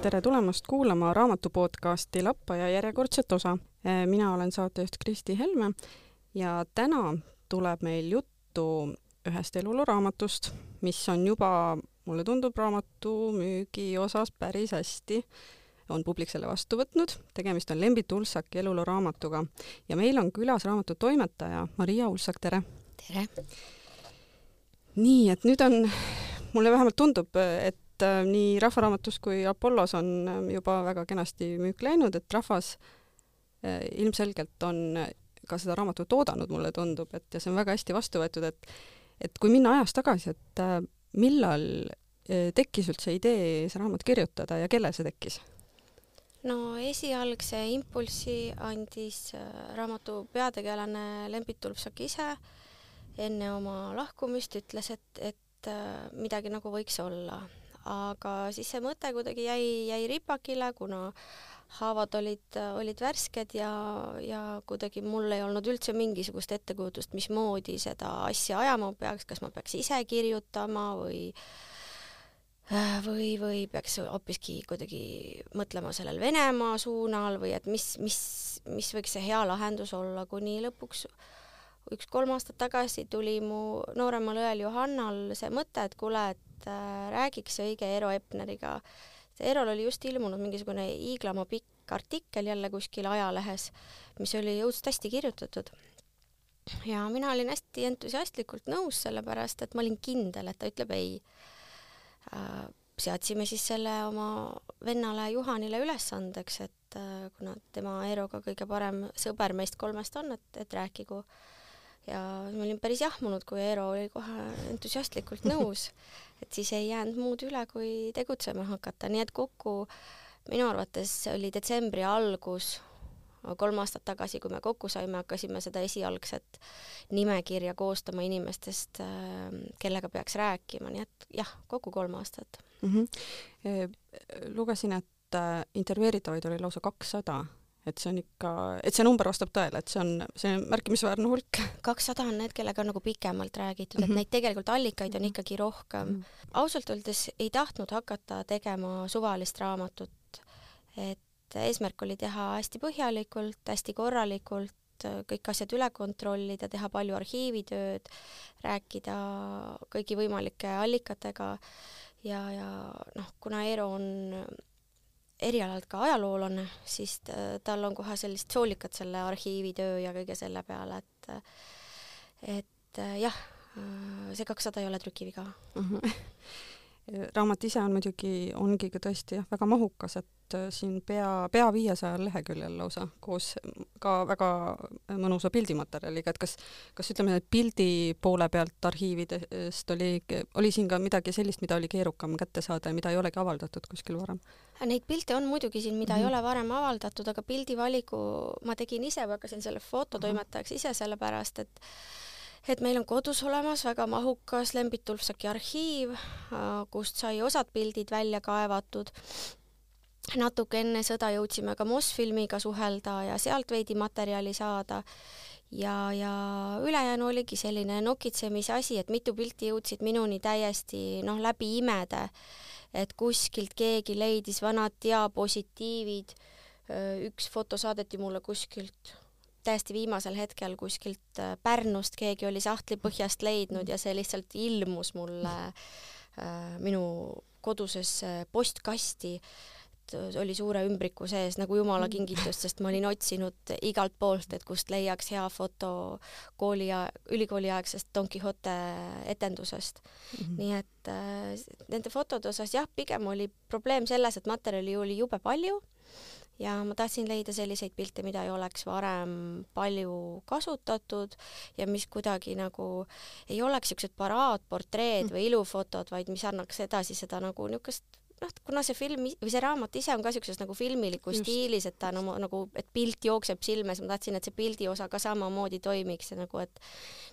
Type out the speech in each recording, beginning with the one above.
tere tulemast kuulama raamatu podcasti Lappaja järjekordset osa. mina olen saatejuht Kristi Helme ja täna tuleb meil juttu ühest eluloo raamatust, mis on juba, mulle tundub, raamatu müügi osas päris hästi on publik selle vastu võtnud, tegemist on Lembit Ulsaki eluloo raamatuga ja meil on külas raamatu toimetaja Maria Ulsak, tere! tere! nii, et nüüd on, mulle vähemalt tundub, et äh, nii Rahvaraamatus kui Apollos on äh, juba väga kenasti müük läinud, et rahvas äh, ilmselgelt on ka seda raamatut oodanud, mulle tundub, et ja see on väga hästi vastu võetud, et et kui minna ajas tagasi, et millal tekkis üldse idee see raamat kirjutada ja kellel see tekkis? no esialgse impulsi andis raamatu peategelane Lembit Tulpsak ise enne oma lahkumist, ütles, et, et midagi nagu võiks olla aga siis see mõte kuidagi jäi, jäi ripakile, kuna haavad olid, olid värsked ja, ja kuidagi mul ei olnud üldse mingisugust ettekujutust, mismoodi seda asja ajama peaks, kas ma peaks ise kirjutama või või, või peaks hoopiski kuidagi mõtlema sellel Venemaa suunal või et mis, mis, mis võiks see hea lahendus olla, kuni lõpuks üks kolm aastat tagasi tuli mu nooremal õel Johannal see mõte, et kuule, et et äh, räägiks õige Eero Epneriga. Eerol oli just ilmunud mingisugune hiiglama pikk artikkel jälle kuskil ajalehes, mis oli õudselt hästi kirjutatud. ja mina olin hästi entusiastlikult nõus, sellepärast et ma olin kindel, et ta ütleb ei äh,. seadsime siis selle oma vennale Juhanile ülesandeks, et äh, kuna tema Eeroga kõige parem sõber meist kolmest on, et, et rääkigu ja ma olin päris jahmunud, kui Eero oli kohe entusiastlikult nõus, et siis ei jäänud muud üle, kui tegutsema hakata, nii et kokku minu arvates oli detsembri algus, kolm aastat tagasi, kui me kokku saime, hakkasime seda esialgset nimekirja koostama inimestest, kellega peaks rääkima, nii et jah, kokku kolm aastat mm. -hmm. lugesin, et äh, intervjueeritavaid oli lausa kakssada et see on ikka, et see number vastab tõele, et see on, see on märkimisväärne hulk. kakssada on need, kellega on nagu pikemalt räägitud, et mm -hmm. neid tegelikult allikaid on ikkagi rohkem mm. -hmm. ausalt öeldes ei tahtnud hakata tegema suvalist raamatut, et eesmärk oli teha hästi põhjalikult, hästi korralikult, kõik asjad üle kontrollida, teha palju arhiivitööd, rääkida kõigi võimalike allikatega ja, ja noh, kuna Eero on erialalt ka ajaloolane, siis tal on kohe sellist soolikat selle arhiivitöö ja kõige selle peale, et et jah, see kakssada ei ole trükiviga mm. -hmm. Raamat ise on muidugi, ongi ka tõesti jah, väga mahukas, et siin pea, pea viiesajal leheküljel lausa, koos ka väga mõnusa pildimaterjaliga, et kas, kas ütleme, et pildi poole pealt arhiividest oli, oli siin ka midagi sellist, mida oli keerukam kätte saada ja mida ei olegi avaldatud kuskil varem? Neid pilte on muidugi siin, mida mm -hmm. ei mhm. ole varem avaldatud, aga pildivaliku ma tegin ise või hakkasin selle fototoimetajaks ise, sellepärast et et meil on kodus olemas väga mahukas Lembit Tulfsaki arhiiv, kust sai osad pildid välja kaevatud. natuke enne sõda jõudsime ka Mosfilmiga suhelda ja sealt veidi materjali saada ja, ja ülejäänu oligi selline nokitsemise asi, et mitu pilti jõudsid minuni täiesti noh, läbi imede et kuskilt keegi leidis vanad diapositiivid, üks foto saadeti mulle kuskilt täiesti viimasel hetkel kuskilt Pärnust, keegi oli sahtli põhjast leidnud ja see lihtsalt ilmus mulle äh, minu kodusesse postkasti et oli suure ümbriku sees nagu jumala mm. kingitus, sest ma olin otsinud igalt poolt, et kust leiaks hea foto kooli ja ülikooliaegsest Don Quixote etendusest mm. -hmm. nii et äh, nende fotode osas jah, pigem oli probleem selles, et materjali oli jube palju ja ma tahtsin leida selliseid pilte, mida ei oleks varem palju kasutatud ja mis kuidagi nagu ei oleks niisugused paraadportreed mm. või ilufotod, vaid mis annaks edasi seda nagu niisugust noh, kuna see film või see raamat ise on ka niisuguses nagu filmilikus Just. stiilis, et ta no, nagu, et pilt jookseb silme, siis ma tahtsin, et see pildi osa ka samamoodi toimiks ja nagu, et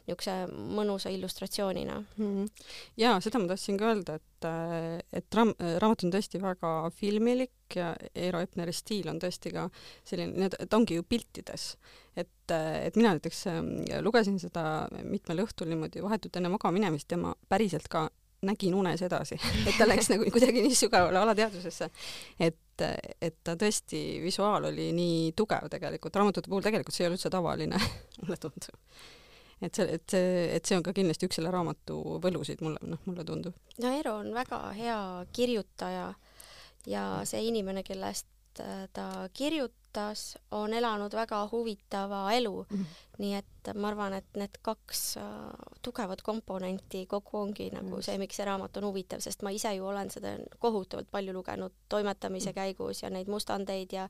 niisuguse mõnusa illustratsioonina mm. -hmm. jaa, seda ma tahtsin ka öelda, et, et raam-, raamat on tõesti väga filmilik ja Eero Epneri stiil on tõesti ka selline, ta ongi ju piltides. et, et mina näiteks ähm, lugesin seda mitmel õhtul niimoodi vahetult enne magama minemist ja ma päriselt ka nägin unes edasi, et ta läks nagu kuidagi nii sügavale alateadvusesse, et, et ta tõesti, visuaal oli nii tugev tegelikult, raamatute puhul tegelikult see ei ole üldse tavaline mulle tundub. et see, et see, et see on ka kindlasti üks selle raamatu võlusid mulle, noh, mulle tundub. no Eero on väga hea kirjutaja ja see inimene, kellest äh, ta kirjutas, on elanud väga huvitava elu mm. -hmm nii et ma arvan, et need kaks äh, tugevat komponenti kokku ongi nagu see, miks see raamat on huvitav, sest ma ise ju olen seda kohutavalt palju lugenud toimetamise mm. käigus ja neid mustandeid ja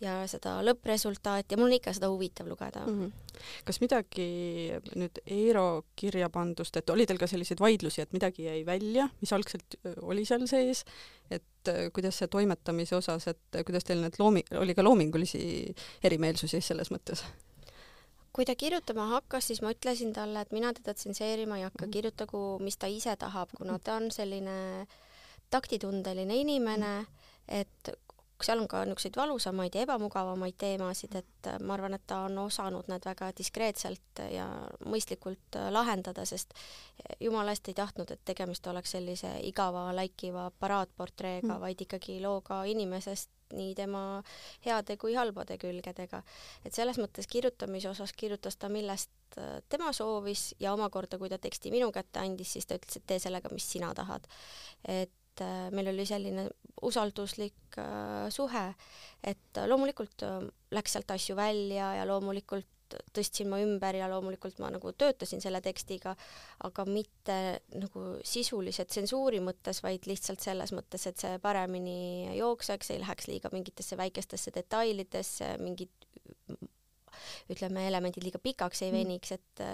ja seda lõppresultaati ja mul on ikka seda huvitav lugeda mm. -hmm. kas midagi nüüd Eero kirja pandust, et oli teil ka selliseid vaidlusi, et midagi jäi välja, mis algselt oli seal sees, et kuidas see toimetamise osas, et kuidas teil need loomi-, oli ka loomingulisi erimeelsusi selles mõttes? kui ta kirjutama hakkas, siis ma ütlesin talle, et mina teda tsenseerima ei hakka, mhm. kirjutagu, mis ta ise tahab, kuna ta on selline taktitundeline inimene, et seal on ka niisuguseid valusamaid ja ebamugavamaid teemasid, et ma arvan, et ta on osanud need väga diskreetselt ja mõistlikult lahendada, sest jumala eest ei tahtnud, et tegemist oleks sellise igava läikiva paraatportreega mm., vaid ikkagi looga inimesest, nii tema heade kui halbade külgedega. et selles mõttes kirjutamise osas kirjutas ta, millest äh, tema soovis ja omakorda, kui ta teksti minu kätte andis, siis ta ütles, et tee sellega, mis sina tahad. et äh, meil oli selline usalduslik äh, suhe, et loomulikult läks sealt asju välja ja loomulikult tõstsin ma ümber ja loomulikult ma nagu töötasin selle tekstiga, aga mitte nagu sisulise tsensuuri mõttes, vaid lihtsalt selles mõttes, et see paremini jookseks, ei läheks liiga mingitesse väikestesse detailidesse, mingid ütleme, elemendid liiga pikaks ei mm. veniks, et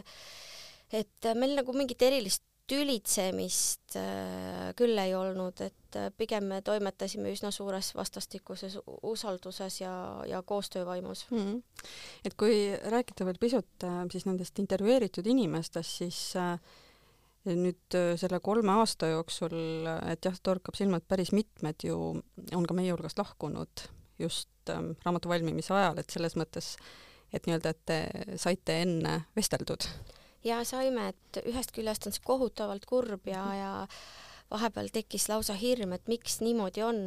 et meil nagu mingit erilist tülitsemist äh, küll ei olnud, et äh, pigem me toimetasime üsna suures vastastikuses usalduses ja, ja koostöövaimus mm. -hmm. et kui rääkida veel pisut äh, siis nendest intervjueeritud inimestest, siis nüüd selle kolme aasta jooksul, et jah, torkab silma, et päris mitmed ju on ka meie hulgast lahkunud just ähm, raamatu valmimise ajal, et selles mõttes, et nii-öelda, et te saite enne vesteldud ja saime, et ühest küljest on see kohutavalt kurb ja, ja vahepeal tekkis lausa hirm, et miks niimoodi on.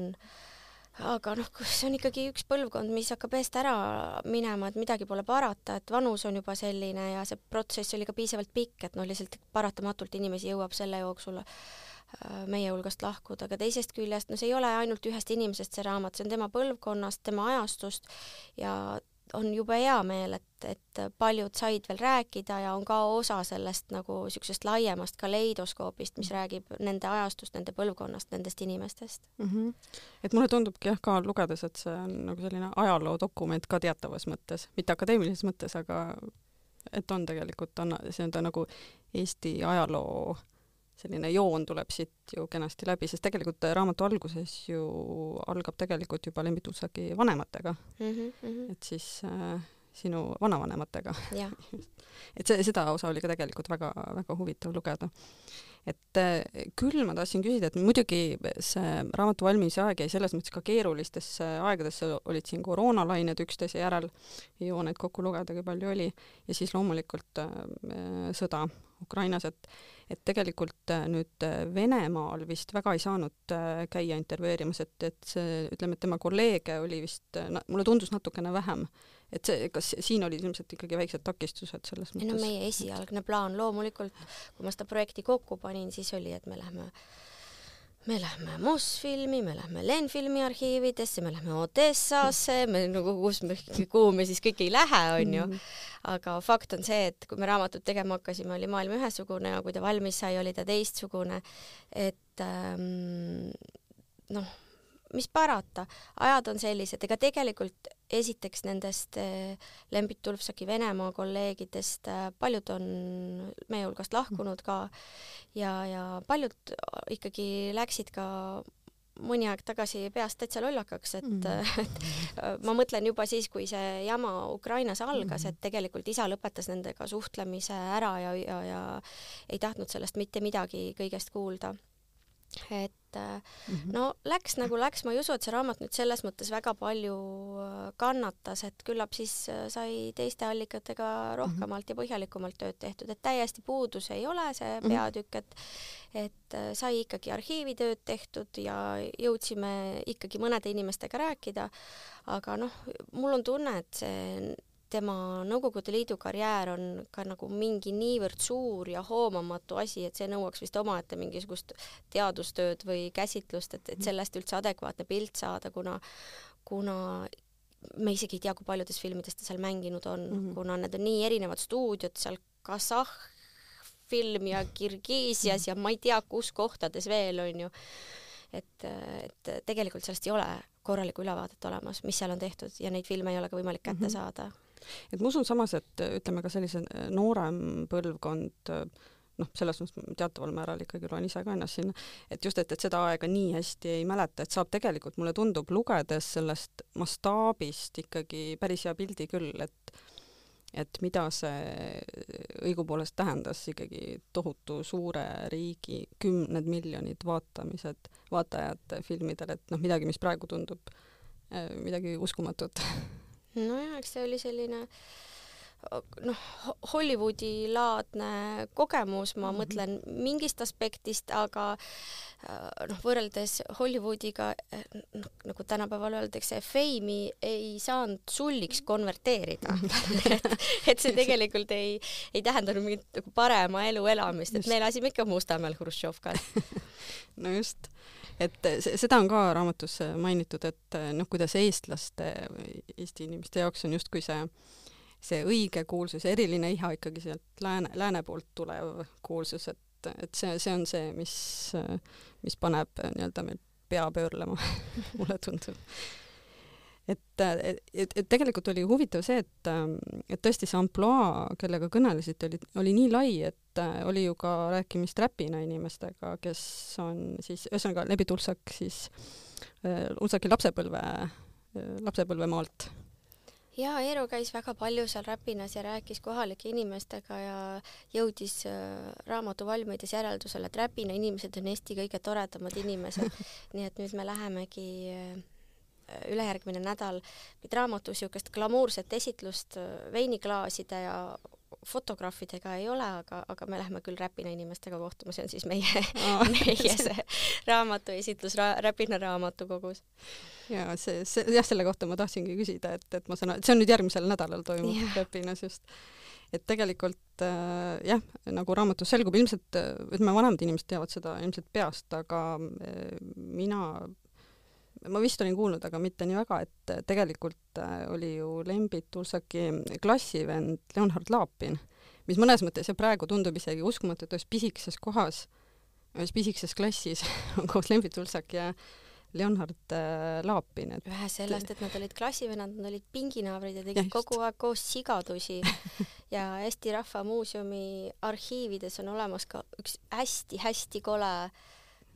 aga noh, see on ikkagi üks põlvkond, mis hakkab eest ära minema, et midagi pole parata, et vanus on juba selline ja see protsess oli ka piisavalt pikk, et noh, lihtsalt paratamatult inimesi jõuab selle jooksul äh, meie hulgast lahkuda, aga teisest küljest, no see ei ole ainult ühest inimesest see raamat, see on tema põlvkonnast, tema ajastust ja on jube hea meel, et, et paljud said veel rääkida ja on ka osa sellest nagu niisugusest laiemast kaleidoskoopist, mis räägib nende ajastust, nende põlvkonnast, nendest inimestest mm. -hmm. et mulle tundubki jah ka lugedes, et see on nagu selline ajaloodokument ka teatavas mõttes, mitte akadeemilises mõttes, aga et on tegelikult, on, see on ta nagu Eesti ajaloo selline joon tuleb siit ju kenasti läbi, sest tegelikult raamatu alguses ju algab tegelikult juba Lembit Utsaki vanematega mm. -hmm. et siis äh, sinu vanavanematega. et see, seda osa oli ka tegelikult väga-väga huvitav lugeda. et äh, küll ma tahtsin küsida, et muidugi see raamatu valmimise aeg jäi selles mõttes ka keerulistesse aegadesse, olid siin koroonalained üksteise järel, ei jõua neid kokku lugeda, kui palju oli, ja siis loomulikult äh, sõda Ukrainas, et et tegelikult äh, nüüd äh, Venemaal vist väga ei saanud äh, käia intervjueerimas, et, et see, ütleme, et tema kolleege oli vist, mulle tundus natukene vähem. et see, kas siin olid ilmselt ikkagi väiksed takistused selles mõttes? no meie esialgne plaan loomulikult, kui ma seda projekti kokku panin, siis oli, et me lähme me lähme Mosfilmi, me lähme Lenfilmi arhiividesse, me lähme Odessasse, me nagu, kus me, kuhu me siis kõik ei lähe, onju. Mhm. aga fakt on see, et kui me raamatut tegema hakkasime, oli maailm ühesugune ja kui ta valmis sai, oli ta teistsugune. et ähm, noh mis parata, ajad on sellised, ega tegelikult esiteks nendest eh, Lembit Tulfsaki Venemaa kolleegidest eh, paljud on meie hulgast lahkunud ka ja, ja paljud ikkagi läksid ka mõni aeg tagasi peast täitsa lollakaks, et mm, et ma mõtlen juba siis, kui see jama Ukrainas algas, et tegelikult isa lõpetas nendega suhtlemise ära ja, ja, ja ei tahtnud sellest mitte midagi kõigest kuulda et mm -hmm. no läks nagu läks, ma ei usu, et see raamat nüüd selles mõttes väga palju äh, kannatas, et küllap siis äh, sai teiste allikatega rohkemalt mm -hmm. ja põhjalikumalt tööd tehtud, et täiesti puudus ei ole see mhm. peatükk, et et sai ikkagi arhiivitööd tehtud ja jõudsime ikkagi mõnede inimestega rääkida, aga noh, mul on tunne, et see tema Nõukogude Liidu karjäär on ka nagu mingi niivõrd suur ja hoomamatu asi, et see nõuaks vist omaette mingisugust teadustööd või käsitlust, et, et sellest üldse adekvaatne pilt saada, kuna, kuna me isegi ei tea, kui paljudes filmides ta seal mänginud on mm, -hmm. kuna need on nii erinevad stuudiod seal Kasahh film ja Kirgiisias ja ma ei tea, kus kohtades veel on ju. et, et tegelikult sellest ei ole korralikku ülevaadet olemas, mis seal on tehtud ja neid filme ei ole ka võimalik kätte mm -hmm. saada et ma usun samas, et ütleme ka sellise äh, noorem põlvkond äh, noh, selles mõttes teataval määral ikkagi loen ise ka ennast sinna, et just, et, et seda aega nii hästi ei mäleta, et saab tegelikult, mulle tundub, lugedes sellest mastaabist ikkagi päris hea pildi küll, et et mida see õigupoolest tähendas ikkagi tohutu suure riigi kümned miljonid vaatamised, vaatajad filmidel, et noh, midagi, mis praegu tundub äh, midagi uskumatut nojah, eks see oli selline noh, Hollywoodi laadne kogemus, ma mm -hmm. mõtlen mingist aspektist, aga noh, võrreldes Hollywoodiga noh, nagu tänapäeval öeldakse, feimi ei saanud sulliks konverteerida. Et, et see tegelikult ei, ei tähendanud mingit nagu parema elu elamist, et me elasime ikka Mustamäel Hruštšovkal no just et seda on ka raamatus mainitud, et noh, kuidas eestlaste, Eesti inimeste jaoks on justkui see, see õige kuulsus, eriline iha ikkagi sealt lääne, lääne poolt tulev kuulsus, et, et see, see on see, mis, mis paneb nii-öelda meil pea pöörlema mulle tundub et, et, et tegelikult oli huvitav see, et, et tõesti see ampluaa, kellega kõnelesite, oli, oli nii lai, et oli ju ka rääkimist räpina inimestega, kes on siis, ühesõnaga Lebi Tulsak siis äh, Ulsaki lapsepõlve, lapsepõlvemaalt jaa, Eero käis väga palju seal Räpinas ja rääkis kohalike inimestega ja jõudis äh, raamatu valmides järeldusele, et Räpina inimesed on Eesti kõige toredamad inimesed. nii et nüüd me lähemegi äh, ülejärgmine nädal raamatu niisugust glamuurset esitlust äh, veiniklaaside ja fotograafidega ei ole, aga, aga me läheme küll Räpina inimestega kohtuma, see on siis meie oh. meie see raamatu esitlus ra, Räpina raamatukogus. ja see, see, jah, selle kohta ma tahtsingi küsida, et, et ma saan, see on nüüd järgmisel nädalal toimub yeah. Räpinas just. et tegelikult äh, jah, nagu raamatus selgub, ilmselt ütleme, vanemad inimesed teavad seda ilmselt peast, aga äh, mina ma vist olin kuulnud, aga mitte nii väga, et tegelikult äh, oli ju Lembit Tulsaki klassivend Leonhard Laapin, mis mõnes mõttes ja praegu tundub isegi uskumatu, et ühes pisikeses kohas, ühes pisikeses klassis on koos Lembit Tulsak ja Leonhard äh, Laapin, et vähe sellest, et nad olid klassivennad, nad olid pinginaabrid ja tegid ja kogu aeg koos sigadusi. Ja Eesti Rahva Muuseumi arhiivides on olemas ka üks hästi-hästi kole äh,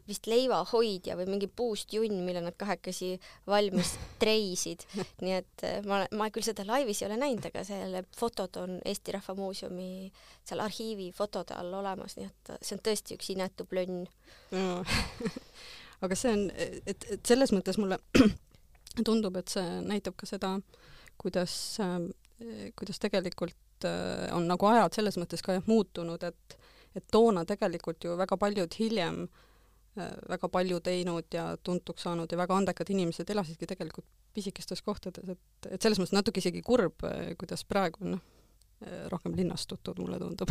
vist leivahoidja või mingi puust junn, mille nad kahekesi valmis treisid. nii et eh, ma, ma küll seda laivis ei ole näinud, aga selle fotod on Eesti Rahva Muuseumi seal arhiivi fotode all olemas, nii et see on tõesti üks inetu plönn no. aga see on, et, et selles mõttes mulle tundub, et see näitab ka seda, kuidas, kuidas tegelikult on nagu ajad selles mõttes ka jah muutunud, et et toona tegelikult ju väga paljud hiljem äh, Äh, väga palju teinud ja tuntuks saanud ja väga andekad inimesed elasidki tegelikult pisikestes kohtades, et, et selles mõttes natuke isegi kurb, äh, kuidas praegu on noh, äh, rohkem linnastutud, mulle tundub.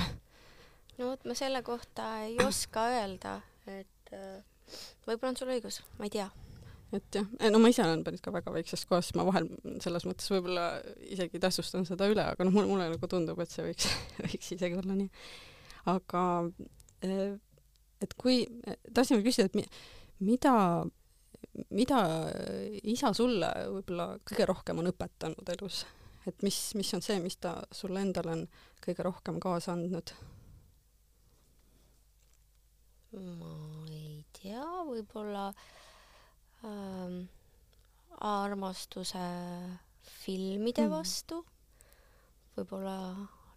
no vot, ma selle kohta ei oska öelda, et võib-olla on sul õigus, ma ei tea. et jah, no ma ise olen pärit ka väga väiksest kohast, ma vahel selles mõttes võib-olla isegi tähtsustan seda üle, aga noh, mulle, mulle nagu tundub, et see võiks võiks isegi olla nii. aga et kui, tahtsin küsida, et mi, mida, mida isa sulle võib-olla kõige rohkem on õpetanud elus? et mis, mis on see, mis ta sulle endale on kõige rohkem kaasa andnud? ma ei tea, võib-olla ähm, armastuse filmide mm. vastu, võib-olla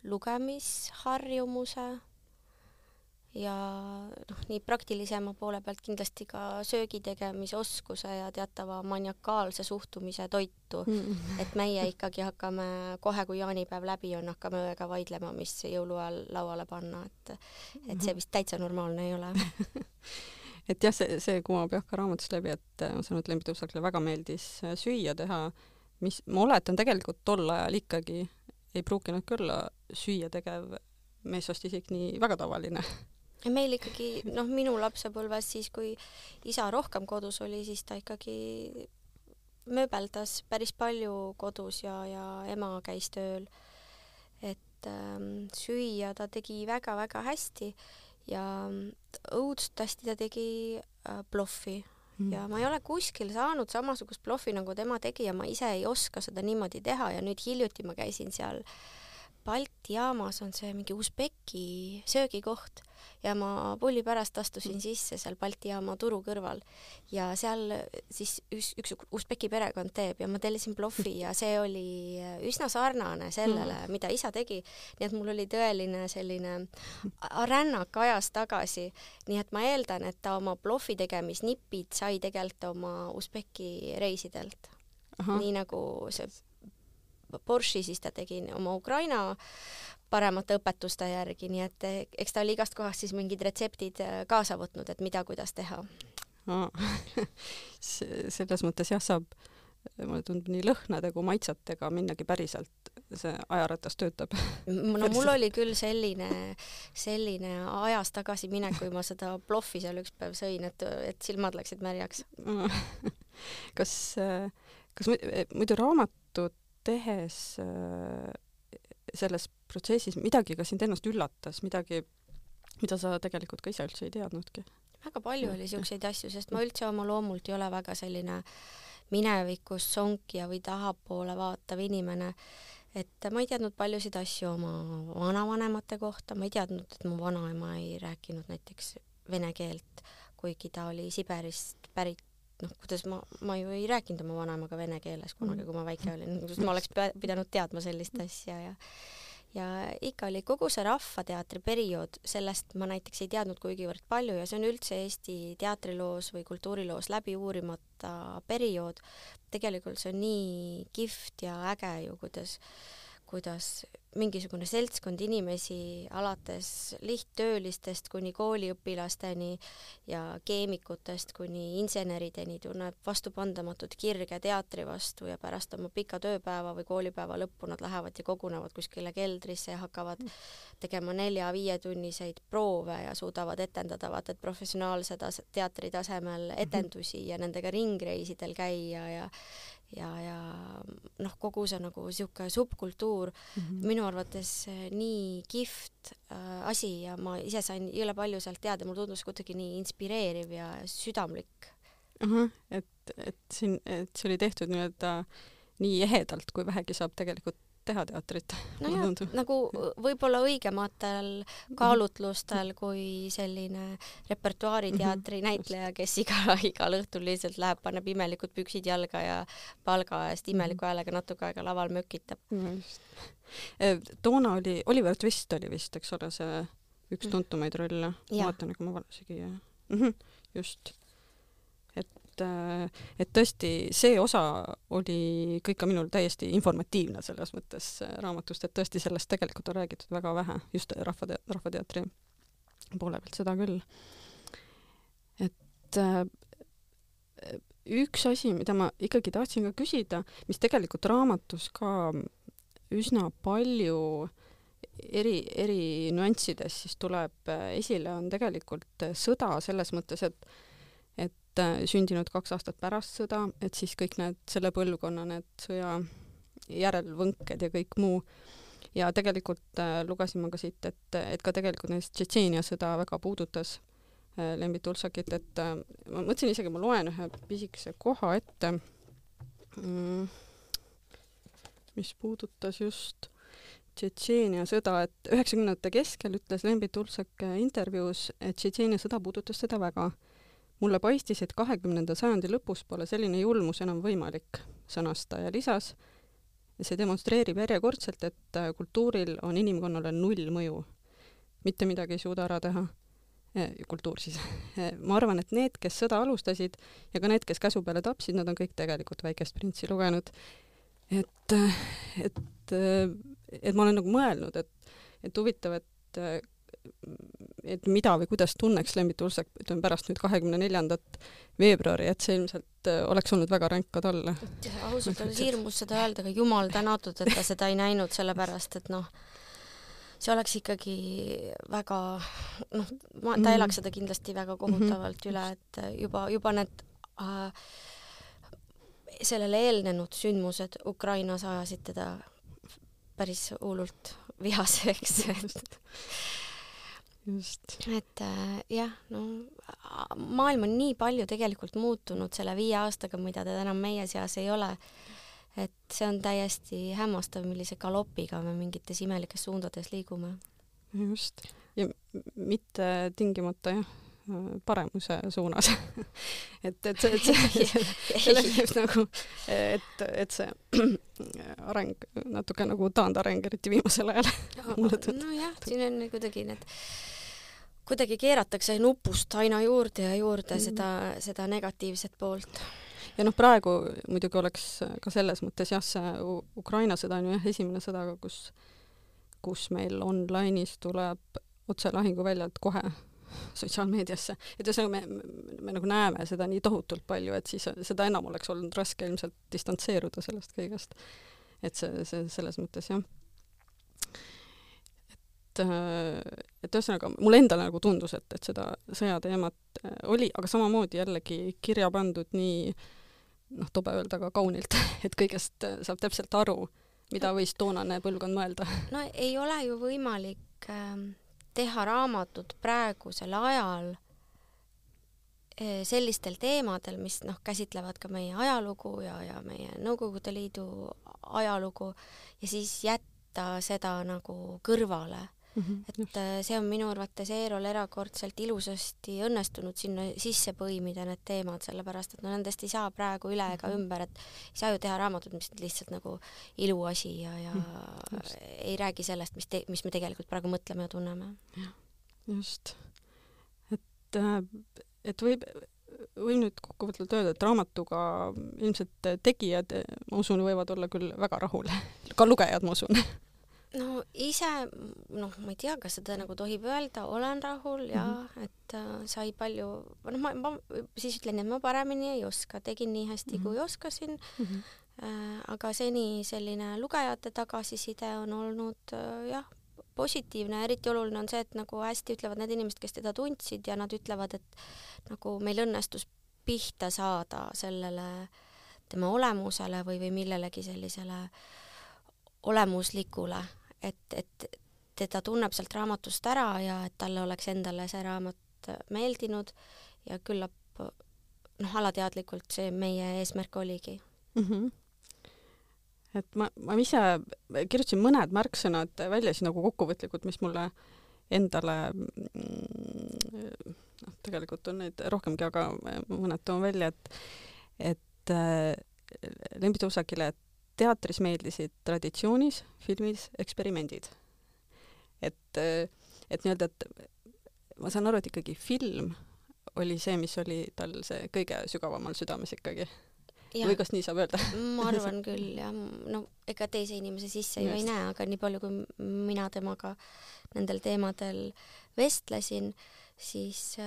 lugemisharjumuse ja noh, nii praktilisema poole pealt kindlasti ka söögi tegemise oskuse ja teatava maniakaalse suhtumise toitu. Mm.. et meie ikkagi hakkame kohe, kui jaanipäev läbi on, hakkame õega vaidlema, mis jõuluajal lauale panna, et et see vist täitsa normaalne ei ole. Et jah, see, see kumab jah ka raamatust läbi, et ma saan aru, et Lembi Tuusakile väga meeldis süüa teha, mis ma oletan tegelikult tol ajal ikkagi ei pruukinud küll olla süüa tegev meessoost isik nii väga tavaline meil ikkagi noh, minu lapsepõlves siis, kui isa rohkem kodus oli, siis ta ikkagi mööbeldas päris palju kodus ja, ja ema käis tööl. et ähm, süüa ta tegi väga-väga hästi ja õudselt hästi ta tegi äh, ploffi mm. ja ma ei ole kuskil saanud samasugust ploffi, nagu tema tegi ja ma ise ei oska seda niimoodi teha ja nüüd hiljuti ma käisin seal Balti jaamas on see mingi Usbeki söögikoht ja ma pulli pärast astusin sisse seal Balti jaama turu kõrval ja seal siis üks, üks Usbeki perekond teeb ja ma tellisin plofi ja see oli üsna sarnane sellele, mm. mida isa tegi. nii et mul oli tõeline selline rännak ajas tagasi, nii et ma eeldan, et ta oma plofi tegemisnipid sai tegelikult oma Usbeki reisidelt. nii nagu see Porsche siis ta tegi oma Ukraina paremate õpetuste järgi, nii et eh, eks ta oli igast kohast siis mingid retseptid eh, kaasa võtnud, et mida, kuidas teha. No, selles mõttes jah, saab, mulle tundub nii lõhnade kui maitsetega minnagi päriselt, see ajaratas töötab. no mul oli küll selline, selline ajas tagasiminek, kui ma seda ploffi seal üks päev sõin, et, et silmad läksid märjaks. Kas, kas muidu raamatut tehes selles protsessis midagi ka sind ennast üllatas, midagi, mida sa tegelikult ka ise üldse ei teadnudki? väga palju oli siukseid asju, sest ma üldse oma loomult ei ole väga selline minevikus sonkija või tahapoole vaatav inimene, et ma ei teadnud paljusid asju oma vanavanemate kohta, ma ei teadnud, et mu vanaema ei rääkinud näiteks vene keelt, kuigi ta oli Siberist pärit noh, kuidas ma, ma ju ei rääkinud oma vanaemaga vene keeles kunagi, mm. kui ma väike olin, ma oleks pidanud teadma sellist asja ja ja ikka oli kogu see Rahvateatri periood, sellest ma näiteks ei teadnud kuigivõrd palju ja see on üldse Eesti teatriloos või kultuuriloos läbi uurimata periood. tegelikult see on nii kihvt ja äge ju, kuidas kuidas mingisugune seltskond inimesi alates lihttöölistest kuni kooliõpilasteni ja keemikutest kuni insenerideni tunneb vastupandamatut kirge teatri vastu ja pärast oma pika tööpäeva või koolipäeva lõppu nad lähevad ja kogunevad kuskile keldrisse ja hakkavad tegema nelja-viietunniseid proove ja suudavad etendada vaata et professionaalse tas-, teatri tasemel etendusi ja nendega ringreisidel käia ja ja, ja noh, kogu see nagu niisugune subkultuur mm -hmm. minu arvates nii kihvt äh, asi ja ma ise sain jõle palju sealt teada, mulle tundus kuidagi nii inspireeriv ja südamlik. ahah, et, et siin, et see oli tehtud nii-öelda nii ehedalt, kui vähegi saab tegelikult teha teatrit. nojah, nagu võib-olla õigematel kaalutlustel kui selline repertuaariteatri mhm. näitleja, kes iga, igal õhtul lihtsalt läheb, paneb imelikud püksid jalga ja palga eest imeliku mhm. häälega natuke aega laval mökitab no,. Eh, toona oli, Oliver Twist oli vist, eks ole, see üks mhm. tuntumaid rolle. vaatan, ega ma mm -hmm, just et, äh, et tõesti see osa oli kõik ka minul täiesti informatiivne selles mõttes äh, raamatust, et tõesti sellest tegelikult on räägitud väga vähe, just rahvate-, Rahvateatri poole pealt, seda küll. et äh, üks asi, mida ma ikkagi tahtsin ka küsida, mis tegelikult raamatus ka üsna palju eri, eri nüanssides siis tuleb esile, on tegelikult sõda selles mõttes, et äh, sündinud kaks aastat pärast sõda, et siis kõik need selle põlvkonna need sõja järelvõnked ja kõik muu. ja tegelikult äh, lugesin ma ka siit, et, et ka tegelikult näiteks Tšetšeenia sõda väga puudutas äh, Lembit Ulsakit, et äh, ma mõtlesin isegi, ma loen ühe pisikese koha ette mm,, mis puudutas just Tšetšeenia sõda, et üheksakümnendate keskel ütles Lembit Ulsak intervjuus, et Tšetšeenia sõda puudutas teda väga mulle paistis, et kahekümnenda sajandi lõpus pole selline julmus enam võimalik, sõnas ta ja lisas, see demonstreerib järjekordselt, et äh, kultuuril on inimkonnale null mõju. mitte midagi ei suuda ära teha. kultuur siis ma arvan, et need, kes sõda alustasid ja ka need, kes käsu peale tapsid, nad on kõik tegelikult Väikest printsi lugenud. et, et, et ma olen nagu mõelnud, et, et huvitav, et et mida või kuidas tunneks Lembit Ulsak, ütleme pärast nüüd kahekümne neljandat veebruari, et see ilmselt oleks olnud väga ränk ka talle. ausalt öeldes hirmus seda öelda, aga jumal tänatud, et ta seda ei näinud, sellepärast et noh, see oleks ikkagi väga noh, ma, ta mhm. elaks seda kindlasti väga kohutavalt mm -hmm. üle, et juba, juba need äh, sellele eelnenud sündmused Ukrainas ajasid teda päris hullult vihaseks just. et äh, jah, no maailm on nii palju tegelikult muutunud selle viie aastaga, mida ta enam meie seas ei ole et see on täiesti hämmastav, millise galopiga me mingites imelikes suundades liigume. just, ja mitte tingimata jah, paremuse suunas et, et see, et see, selles just nagu, et, et see areng natuke nagu taandareng, eriti viimasel ajal tundub. nojah, siin on kuidagi need kuidagi keeratakse nupust aina juurde ja juurde mm. seda, seda negatiivset poolt ja noh, praegu muidugi oleks ka selles mõttes jah, see Ukraina sõda on ju jah, esimene sõda, kus, kus meil online'is tuleb otse lahinguväljalt kohe sotsiaalmeediasse, et ühesõnaga me, me, me nagu näeme seda nii tohutult palju, et siis seda enam oleks olnud raske ilmselt distantseeruda sellest kõigest. et see, see selles mõttes jah. Et, et ühesõnaga mulle endale nagu tundus, et, et seda sõjateemat oli, aga samamoodi jällegi kirja pandud nii äh, noh, tobe öelda ka kaunilt, et kõigest äh, saab täpselt aru, mida võis toonane põlvkond mõelda. no ei ole ju võimalik äh, teha raamatut praegusel ajal äh, sellistel teemadel, mis noh, käsitlevad ka meie ajalugu ja, ja meie Nõukogude Liidu ajalugu ja siis jätta seda nagu kõrvale Mm -hmm, et. Äh, see on minu arvates Eerol erakordselt ilusasti õnnestunud sinna sisse põimida need teemad, sellepärast et no nendest ei saa praegu üle ega mhm. ümber, et ei saa ju teha raamatut, mis lihtsalt nagu iluasi ja, ja mm, just. ei räägi sellest, mis te-, mis me tegelikult praegu mõtleme ja tunneme. just. et, äh, et võib, võib nüüd kokkuvõtvalt öelda, et raamatuga ilmselt tegijad, ma usun, võivad olla küll väga rahul, ka lugejad, ma usun no ise, noh, ma ei tea, kas seda nagu tohib öelda, olen rahul ja mm -hmm. et äh, sai palju, noh, ma, ma siis ütlen, et ma paremini ei oska, tegin nii hästi mm, -hmm. kui oskasin mm. -hmm. Äh, aga seni selline lugejate tagasiside on olnud äh, jah, positiivne, eriti oluline on see, et nagu hästi ütlevad need inimesed, kes teda tundsid ja nad ütlevad, et nagu meil õnnestus pihta saada sellele tema olemusele või, või millelegi sellisele olemuslikule et, et teda tunneb sealt raamatust ära ja et talle oleks endale see raamat meeldinud ja küllap noh, alateadlikult see meie eesmärk oligi mm. -hmm. et ma, ma ise kirjutasin mõned märksõnad välja siis nagu kokkuvõtlikult, mis mulle endale noh, tegelikult on neid rohkemgi, aga mõned toon välja, et et äh, Lembit Uusakile, et teatris meeldisid traditsioonis, filmis eksperimendid. et, et nii-öelda, et ma saan aru, et ikkagi film oli see, mis oli tal see kõige sügavamal südames ikkagi. või kas nii saab öelda? ma arvan küll jah, no ega teise inimese sisse ju ei näe, aga nii palju, kui mina temaga nendel teemadel vestlesin, siis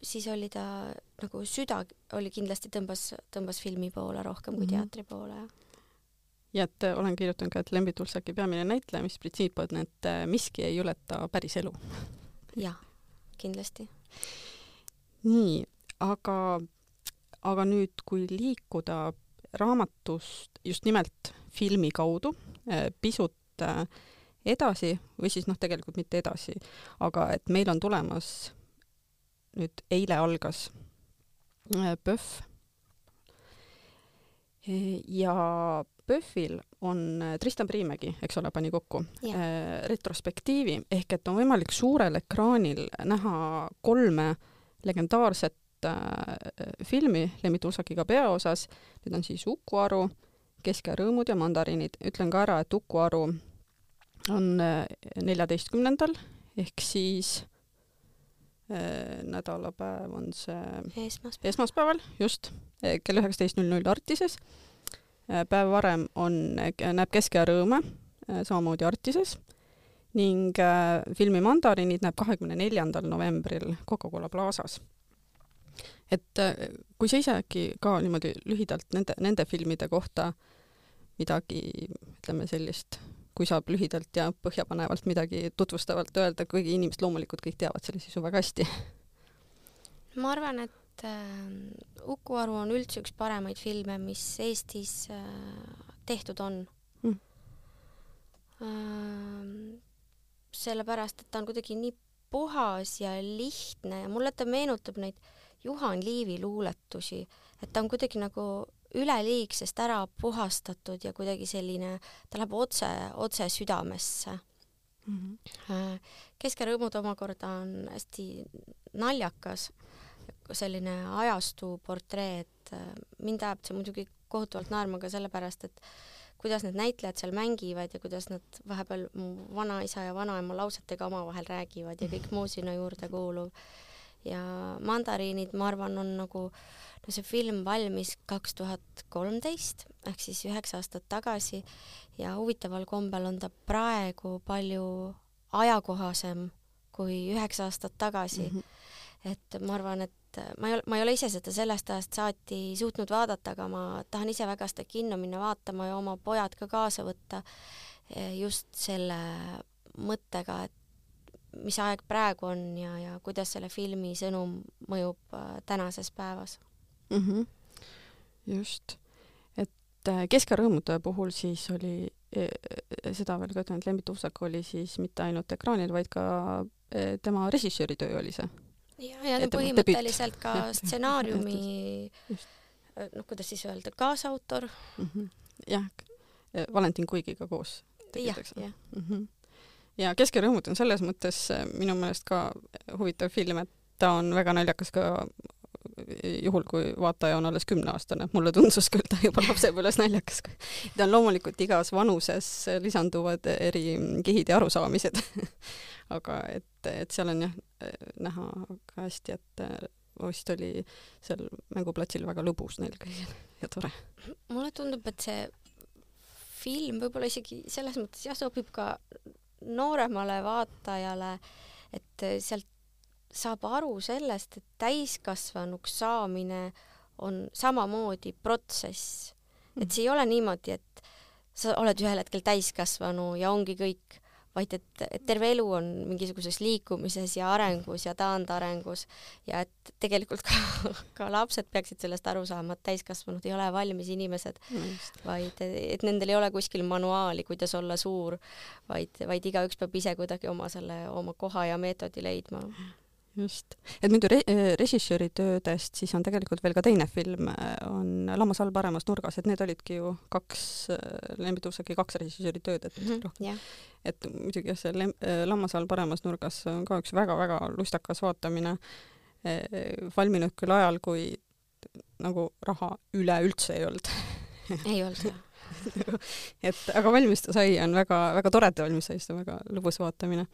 siis oli ta nagu süda oli kindlasti tõmbas, tõmbas filmi poole rohkem kui mm -hmm. teatri poole, jah ja et äh, olen kirjutanud ka, et Lembi Tulsaki peamine näitleja, mis printsiip on, et äh, miski ei ületa päris elu. jah, kindlasti. nii, aga, aga nüüd, kui liikuda raamatust just nimelt filmi kaudu äh, pisut edasi või siis noh, tegelikult mitte edasi, aga et meil on tulemas nüüd eile algas PÖFF ja PÖFFil on äh, Tristan Priimägi, eks ole, pani kokku yeah. Äh, retrospektiivi ehk et on võimalik suurel ekraanil näha kolme legendaarset äh, filmi Lemmi Tuusakiga peaosas. Need on siis Uku Aru, Kesk ja rõõmud ja mandariinid. ütlen ka ära, et Uku Aru on äh, neljateistkümnendal ehk siis nädalapäev on see esmaspäev. esmaspäeval, just, kell üheksateist null null Artises. Päev varem on, näeb Kesk- ja Rõõme samamoodi Artises ning filmi Mandariinid näeb kahekümne neljandal novembril Coca-Cola Plaza's et kui sa ise äkki ka niimoodi lühidalt nende, nende filmide kohta midagi, ütleme sellist, kui saab lühidalt ja põhjapanevalt midagi tutvustavalt öelda, kuigi inimesed loomulikult kõik teavad selle sisu väga hästi. ma arvan, et äh, Uku Aru on üldse üks paremaid filme, mis Eestis äh, tehtud on mm.. Äh, sellepärast, et ta on kuidagi nii puhas ja lihtne ja mulle ta meenutab neid Juhan Liivi luuletusi, et ta on kuidagi nagu üleliigsest ära puhastatud ja kuidagi selline, ta läheb otse, otse südamesse mm. -hmm. Keskerõõmud omakorda on hästi naljakas, selline ajastu portree, et äh, mind ajab see muidugi kohutavalt naerma ka sellepärast, et kuidas need näitlejad seal mängivad ja kuidas nad vahepeal mu vanaisa ja vanaema lausetega omavahel räägivad ja kõik muu sinna juurde kuuluv. ja Mandariinid, ma arvan, on nagu no see film valmis kaks tuhat kolmteist ehk siis üheksa aastat tagasi ja huvitaval kombel on ta praegu palju ajakohasem kui üheksa aastat tagasi mm. -hmm. et ma arvan, et ma ei ole, ma ei ole ise seda sellest ajast saati suutnud vaadata, aga ma tahan ise väga seda kinno minna vaatama ja oma pojad ka kaasa võtta eh, just selle mõttega, et mis aeg praegu on ja, ja kuidas selle filmi sõnum mõjub äh, tänases päevas mm. -hmm. just, et äh, Keskerõõmude puhul siis oli e, e, seda veel ka ütlen, et Lembit Uussak oli siis mitte ainult ekraanil, vaid ka e, tema režissööri töö oli see. Ja, ja no põhimõtteliselt ka stsenaariumi noh, kuidas siis öelda, kaasautor mm. -hmm. jah, Valentin Kuigiga koos ole. Mm -hmm. ja Keskerõõmud on selles mõttes minu meelest ka huvitav film, et ta on väga naljakas ka juhul, kui vaataja on alles kümneaastane, mulle tundus küll ta juba lapsepõlves naljakas. ta on loomulikult igas vanuses lisanduvad eri kihid ja arusaamised aga et, et seal on jah näha ka hästi, et vist oli seal mänguplatsil väga lõbus neil kõigil ja tore. mulle tundub, et see film võib-olla isegi selles mõttes jah, sobib ka nooremale vaatajale, et sealt saab aru sellest, et täiskasvanuks saamine on samamoodi protsess. et mm. see ei ole niimoodi, et sa oled ühel hetkel täiskasvanu ja ongi kõik, vaid et, et terve elu on mingisuguses liikumises ja arengus ja taandarengus ja et tegelikult ka, ka lapsed peaksid sellest aru saama, et täiskasvanud ei ole valmis inimesed mm., vaid et nendel ei ole kuskil manuaali, kuidas olla suur, vaid, vaid igaüks peab ise kuidagi oma selle, oma koha ja meetodi leidma just, et muidu re-, äh, režissööri töödest siis on tegelikult veel ka teine film, äh, on Lammas all paremas nurgas, et need olidki ju kaks, äh, Lembit Uusaki kaks režissööri tööd, et mm -hmm, yeah.. et muidugi jah, see Lem-, Lammas all paremas nurgas on ka üks väga-väga lustakas vaatamine, valminud küll ajal, kui nagu raha üleüldse ei olnud. Ei olnud jah. Et aga valmis ta sai, on väga, väga tore, et ta valmis sai, see on väga lõbus vaatamine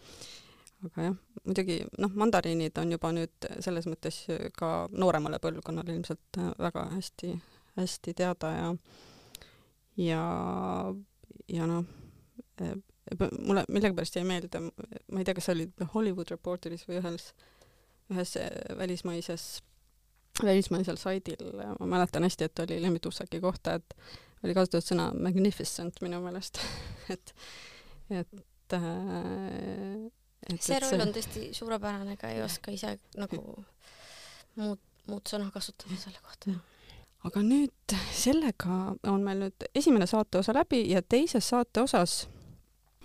aga jah, muidugi noh, mandariinid on juba nüüd selles mõttes ka nooremale põlvkonnale ilmselt väga hästi, hästi teada ja ja, ja noh, mulle millegipärast jäi meelde, ma ei tea, kas see oli Hollywood Reporteris või ühes, ühes välismaises, välismaisel saidil, ma mäletan hästi, et oli Lembit Ussaki kohta, et oli kasutatud sõna magnificent minu meelest et, et äh, see roll on tõesti suurepärane, ega ei oska ise nagu muud, muud sõna kasutada selle kohta. aga nüüd sellega on meil nüüd esimene saateosa läbi ja teises saateosas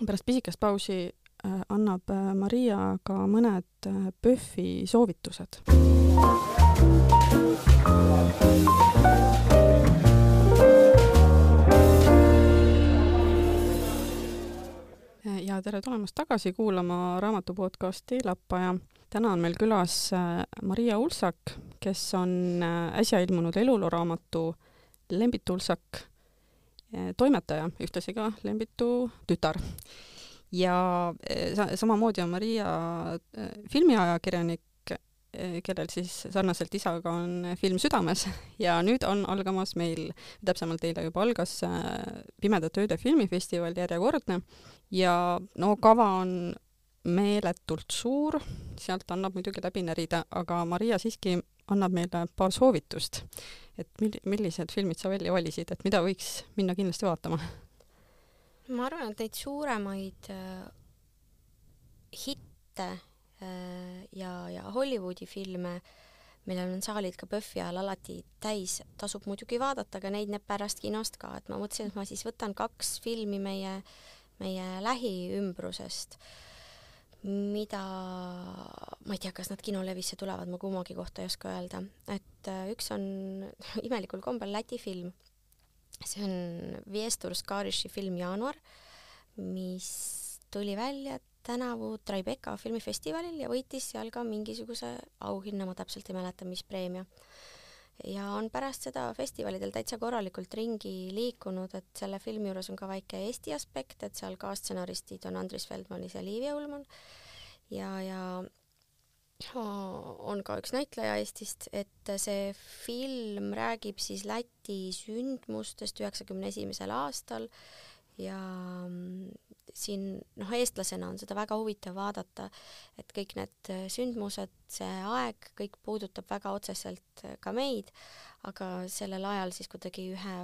pärast pisikest pausi äh, annab äh, Maria ka mõned äh, PÖFFi soovitused. Ja tere tulemast tagasi kuulama raamatu podcasti Lappaja. täna on meil külas äh, Maria Ulsak, kes on äh, äsja ilmunud elulooraamatu Lembitu Ulsak äh, toimetaja, ühtlasi ka Lembitu tütar. ja samamoodi on Maria filmiajakirjanik kellel siis sarnaselt isaga on film südames ja nüüd on algamas meil, täpsemalt eile juba algas Pimedate Ööde filmifestival järjekordne ja no kava on meeletult suur, sealt annab muidugi läbi närida, aga Maria siiski annab meile paar soovitust, et mil-, millised filmid sa välja valisid, et mida võiks minna kindlasti vaatama? ma arvan, et neid suuremaid äh, hitte äh, ja, ja Hollywoodi filme, millel on saalid ka PÖFFi ajal alati täis, tasub muidugi vaadata, aga neid näeb pärast kinost ka, et ma mõtlesin, et ma siis võtan kaks filmi meie, meie lähiümbrusest. Äh, mida, ma ei tea, kas nad kinolevisse tulevad, ma kummagi kohta ei oska öelda, et äh, üks on imelikul kombel Läti film. see on Viestur Skariši film Jaanuar, mis tuli välja tänavu Tribeca filmifestivalil ja võitis seal ka mingisuguse auhinna, ma täpselt ei mäleta, mis preemia ja on pärast seda festivalidel täitsa korralikult ringi liikunud, et selle filmi juures on ka väike Eesti aspekt, et seal kaasstsenaristid on Andris Feldmanis ja Liivi Ullmann. Ja, ja on ka üks näitleja Eestist, et see film räägib siis Läti sündmustest üheksakümne esimesel aastal ja mm, siin noh, eestlasena on seda väga huvitav vaadata, et kõik need sündmused, see aeg, kõik puudutab väga otseselt ka meid, aga sellel ajal siis kuidagi ühe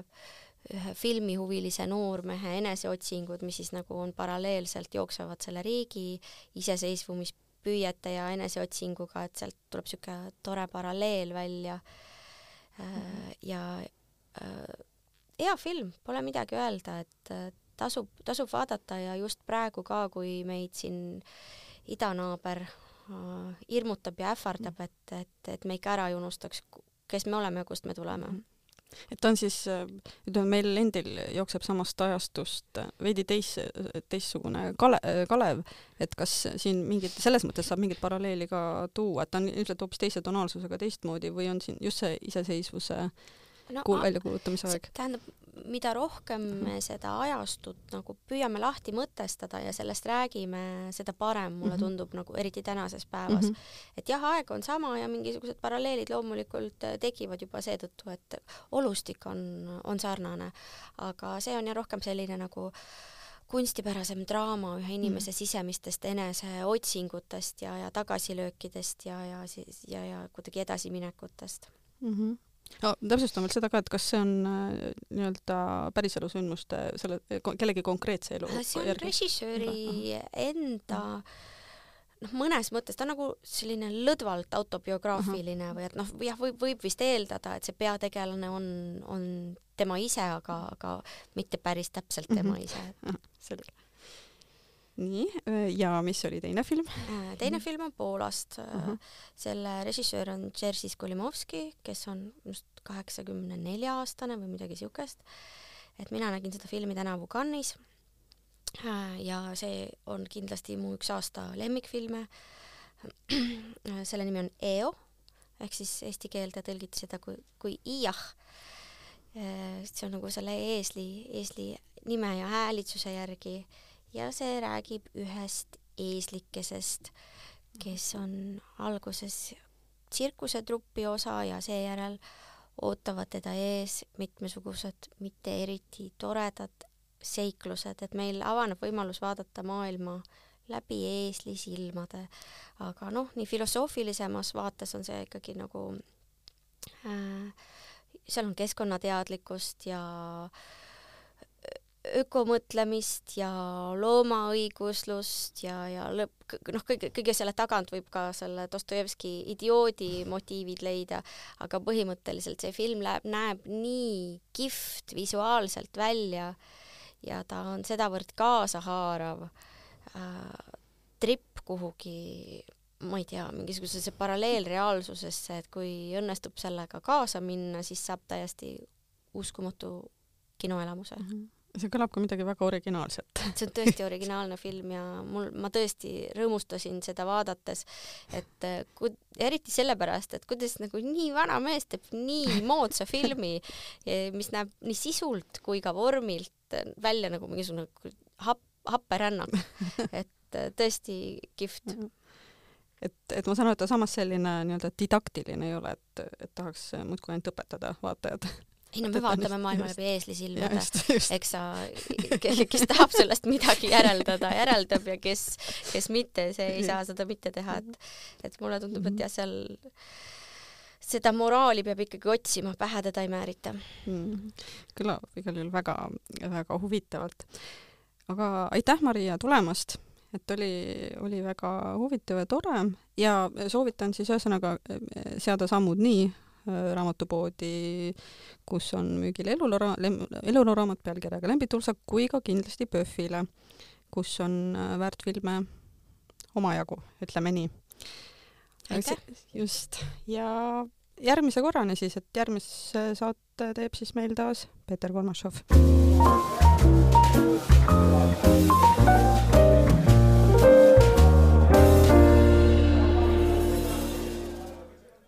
ühe filmihuvilise noormehe eneseotsingud, mis siis nagu on paralleelselt jooksevad selle riigi iseseisvumispüüete ja eneseotsinguga, et sealt tuleb niisugune tore paralleel välja. Äh, ja äh, hea film, pole midagi öelda, et tasub, tasub vaadata ja just praegu ka, kui meid siin idanaaber äh, hirmutab ja ähvardab, et, et, et me ikka ära ei unustaks, kes me oleme ja kust me tuleme. Mm. Et on siis, ütleme, meil endil jookseb samast ajastust veidi teis, teistsugune Kale-, Kalev, et kas siin mingit, selles mõttes saab mingit paralleeli ka tuua, et ta on ilmselt hoopis teise tonaalsusega teistmoodi või on siin just see iseseisvuse no, väljakuulutamise aeg? tähendab, mida rohkem me mhm. seda ajastut nagu püüame lahti mõtestada ja sellest räägime, seda parem mulle mhm. tundub nagu eriti tänases päevas mm. -hmm. et jah, aeg on sama ja mingisugused paralleelid loomulikult äh, tekivad juba seetõttu, et olustik on, on sarnane, aga see on jah rohkem selline nagu kunstipärasem draama ühe inimese mm. sisemistest eneseotsingutest ja, ja tagasilöökidest ja, ja siis ja, ja kuidagi edasiminekutest mm. -hmm no täpsustan veel seda ka, et kas see on äh, nii-öelda päriselu sündmuste selle kellegi konkreetse elu see on järgi? režissööri enda noh, mõnes mõttes ta on nagu selline lõdvalt autobiograafiline -huh. või et noh, jah, võib, võib vist eeldada, et see peategelane on, on tema ise, aga, aga mitte päris täpselt tema uh -huh. ise. selge nii, ja mis oli teine film? Äh, teine film on Poolast uh. -huh. selle režissöör on Jerzy Skolimovski, kes on just kaheksakümne nelja aastane või midagi siukest. et mina nägin seda filmi tänavu Cannes'is. Äh, ja see on kindlasti mu üks aasta lemmikfilme. selle nimi on EO ehk siis eesti keelde tõlgiti seda kui, kui Iah. Äh, see on nagu selle eesli, eesli nime ja häälitsuse järgi ja see räägib ühest eeslikesest, kes on alguses tsirkusetrupi osa ja seejärel ootavad teda ees mitmesugused mitte eriti toredad seiklused, et meil avaneb võimalus vaadata maailma läbi eesli silmade. aga noh, nii filosoofilisemas vaates on see ikkagi nagu äh, seal on keskkonnateadlikkust ja äh, ökomõtlemist ja loomaõiguslust ja, ja lõpp, noh, kõige, kõige selle tagant võib ka selle Dostojevski idioodi motiivid leida, aga põhimõtteliselt see film läheb, näeb nii kihvt visuaalselt välja ja ta on sedavõrd kaasahaarav äh, tripp kuhugi ma ei tea, mingisugusesse paralleelreaalsusesse, et kui õnnestub sellega kaasa minna, siis saab täiesti uskumatu kinoelamuse mm. -hmm see kõlab ka midagi väga originaalset. see on tõesti originaalne film ja mul, ma tõesti rõõmustasin seda vaadates, et äh, ku-, eriti sellepärast, et kuidas nagu nii vana mees teeb nii moodsa filmi, mis näeb nii sisult kui ka vormilt välja nagu mingisugune happ, happerännak, et äh, tõesti kihvt. Et, et ma saan aru, et ta samas selline nii-öelda didaktiline ei ole, et, et tahaks muudkui ainult õpetada vaatajad ei no me vaatame maailma läbi eesli silmade, just. eks sa, kes tahab sellest midagi järeldada, järeldab ja kes, kes mitte, see ei saa seda mitte teha, et, et mulle tundub, et jah, seal seda moraali peab ikkagi otsima, pähe teda ei määrita. Mm.. kõlab igal juhul väga, väga huvitavalt. aga aitäh, Maria, tulemast, et oli, oli väga huvitav ja tore. Ja soovitan siis ühesõnaga eh, seada sammud nii eh, raamatupoodi, kus on müügil eluloo, eluloo-raamat pealkirjaga Lembitulsak, kui ka kindlasti PÖFFile, kus on eh, väärtfilme omajagu, ütleme nii. just, ja järgmise korrani siis, et järgmise saate teeb siis meil taas Peeter Kolmašov.